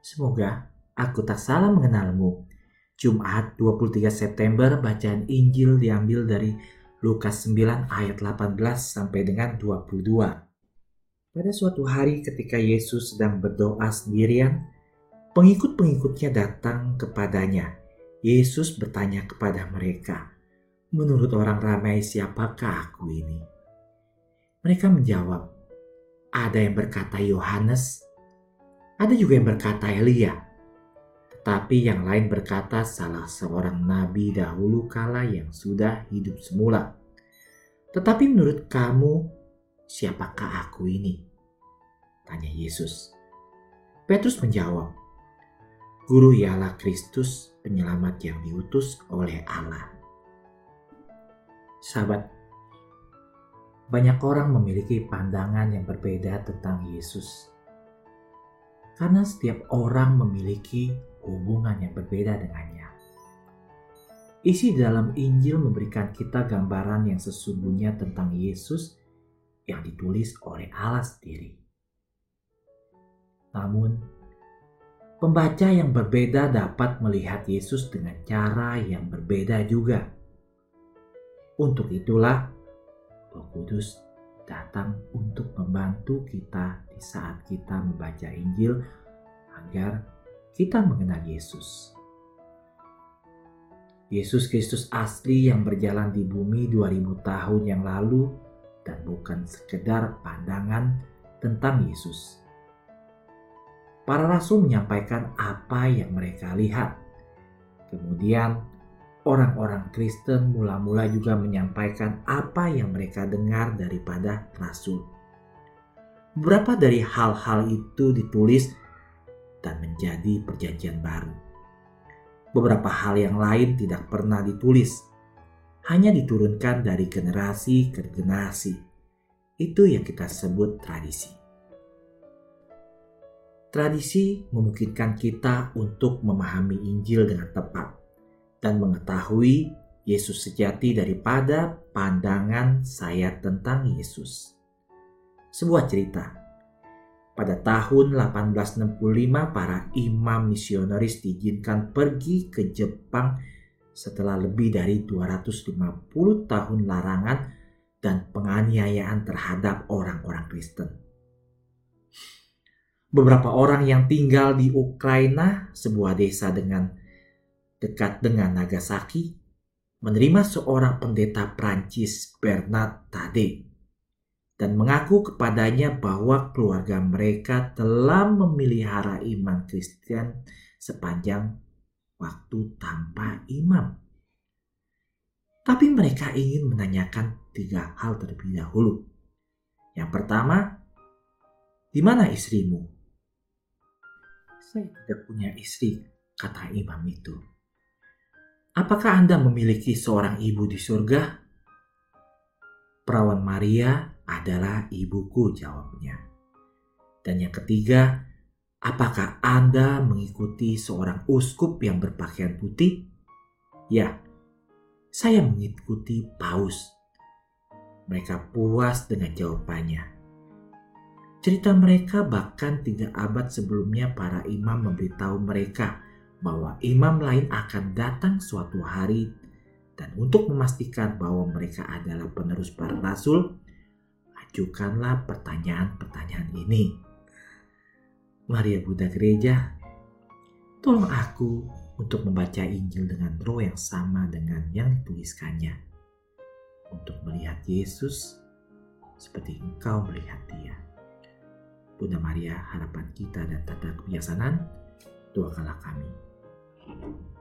Semoga aku tak salah mengenalmu. Jumat 23 September bacaan Injil diambil dari Lukas 9 ayat 18 sampai dengan 22. Pada suatu hari ketika Yesus sedang berdoa sendirian, pengikut-pengikutnya datang kepadanya. Yesus bertanya kepada mereka, "Menurut orang ramai, siapakah aku ini?" Mereka menjawab, "Ada yang berkata Yohanes, ada juga yang berkata Elia." Tapi yang lain berkata salah seorang nabi dahulu kala yang sudah hidup semula. Tetapi menurut kamu, siapakah aku ini? Tanya Yesus. Petrus menjawab, Guru ialah Kristus penyelamat yang diutus oleh Allah. Sahabat, banyak orang memiliki pandangan yang berbeda tentang Yesus. Karena setiap orang memiliki hubungan yang berbeda dengannya. Isi dalam Injil memberikan kita gambaran yang sesungguhnya tentang Yesus yang ditulis oleh Allah sendiri. Namun, pembaca yang berbeda dapat melihat Yesus dengan cara yang berbeda juga. Untuk itulah, Roh Kudus datang untuk membantu kita di saat kita membaca Injil agar kita mengenal Yesus. Yesus Kristus asli yang berjalan di bumi 2000 tahun yang lalu dan bukan sekedar pandangan tentang Yesus. Para rasul menyampaikan apa yang mereka lihat. Kemudian orang-orang Kristen mula-mula juga menyampaikan apa yang mereka dengar daripada rasul. Beberapa dari hal-hal itu ditulis dan menjadi perjanjian baru. Beberapa hal yang lain tidak pernah ditulis, hanya diturunkan dari generasi ke generasi. Itu yang kita sebut tradisi. Tradisi memungkinkan kita untuk memahami Injil dengan tepat dan mengetahui Yesus sejati daripada pandangan saya tentang Yesus. Sebuah cerita pada tahun 1865 para imam misionaris diizinkan pergi ke Jepang setelah lebih dari 250 tahun larangan dan penganiayaan terhadap orang-orang Kristen. Beberapa orang yang tinggal di Ukraina, sebuah desa dengan dekat dengan Nagasaki, menerima seorang pendeta Prancis Bernard Tade dan mengaku kepadanya bahwa keluarga mereka telah memelihara iman Kristen sepanjang waktu tanpa imam. Tapi mereka ingin menanyakan tiga hal terlebih dahulu. Yang pertama, di mana istrimu? Saya tidak punya istri, kata imam itu. Apakah Anda memiliki seorang ibu di surga? Perawan Maria adalah ibuku jawabnya. Dan yang ketiga, apakah Anda mengikuti seorang uskup yang berpakaian putih? Ya, saya mengikuti paus. Mereka puas dengan jawabannya. Cerita mereka bahkan tiga abad sebelumnya para imam memberitahu mereka bahwa imam lain akan datang suatu hari dan untuk memastikan bahwa mereka adalah penerus para rasul, ajukanlah pertanyaan-pertanyaan ini. Maria Buddha Gereja, tolong aku untuk membaca Injil dengan roh yang sama dengan yang dituliskannya. Untuk melihat Yesus seperti engkau melihat dia. Bunda Maria, harapan kita dan tanda kebiasaan, doakanlah kami. Thank you.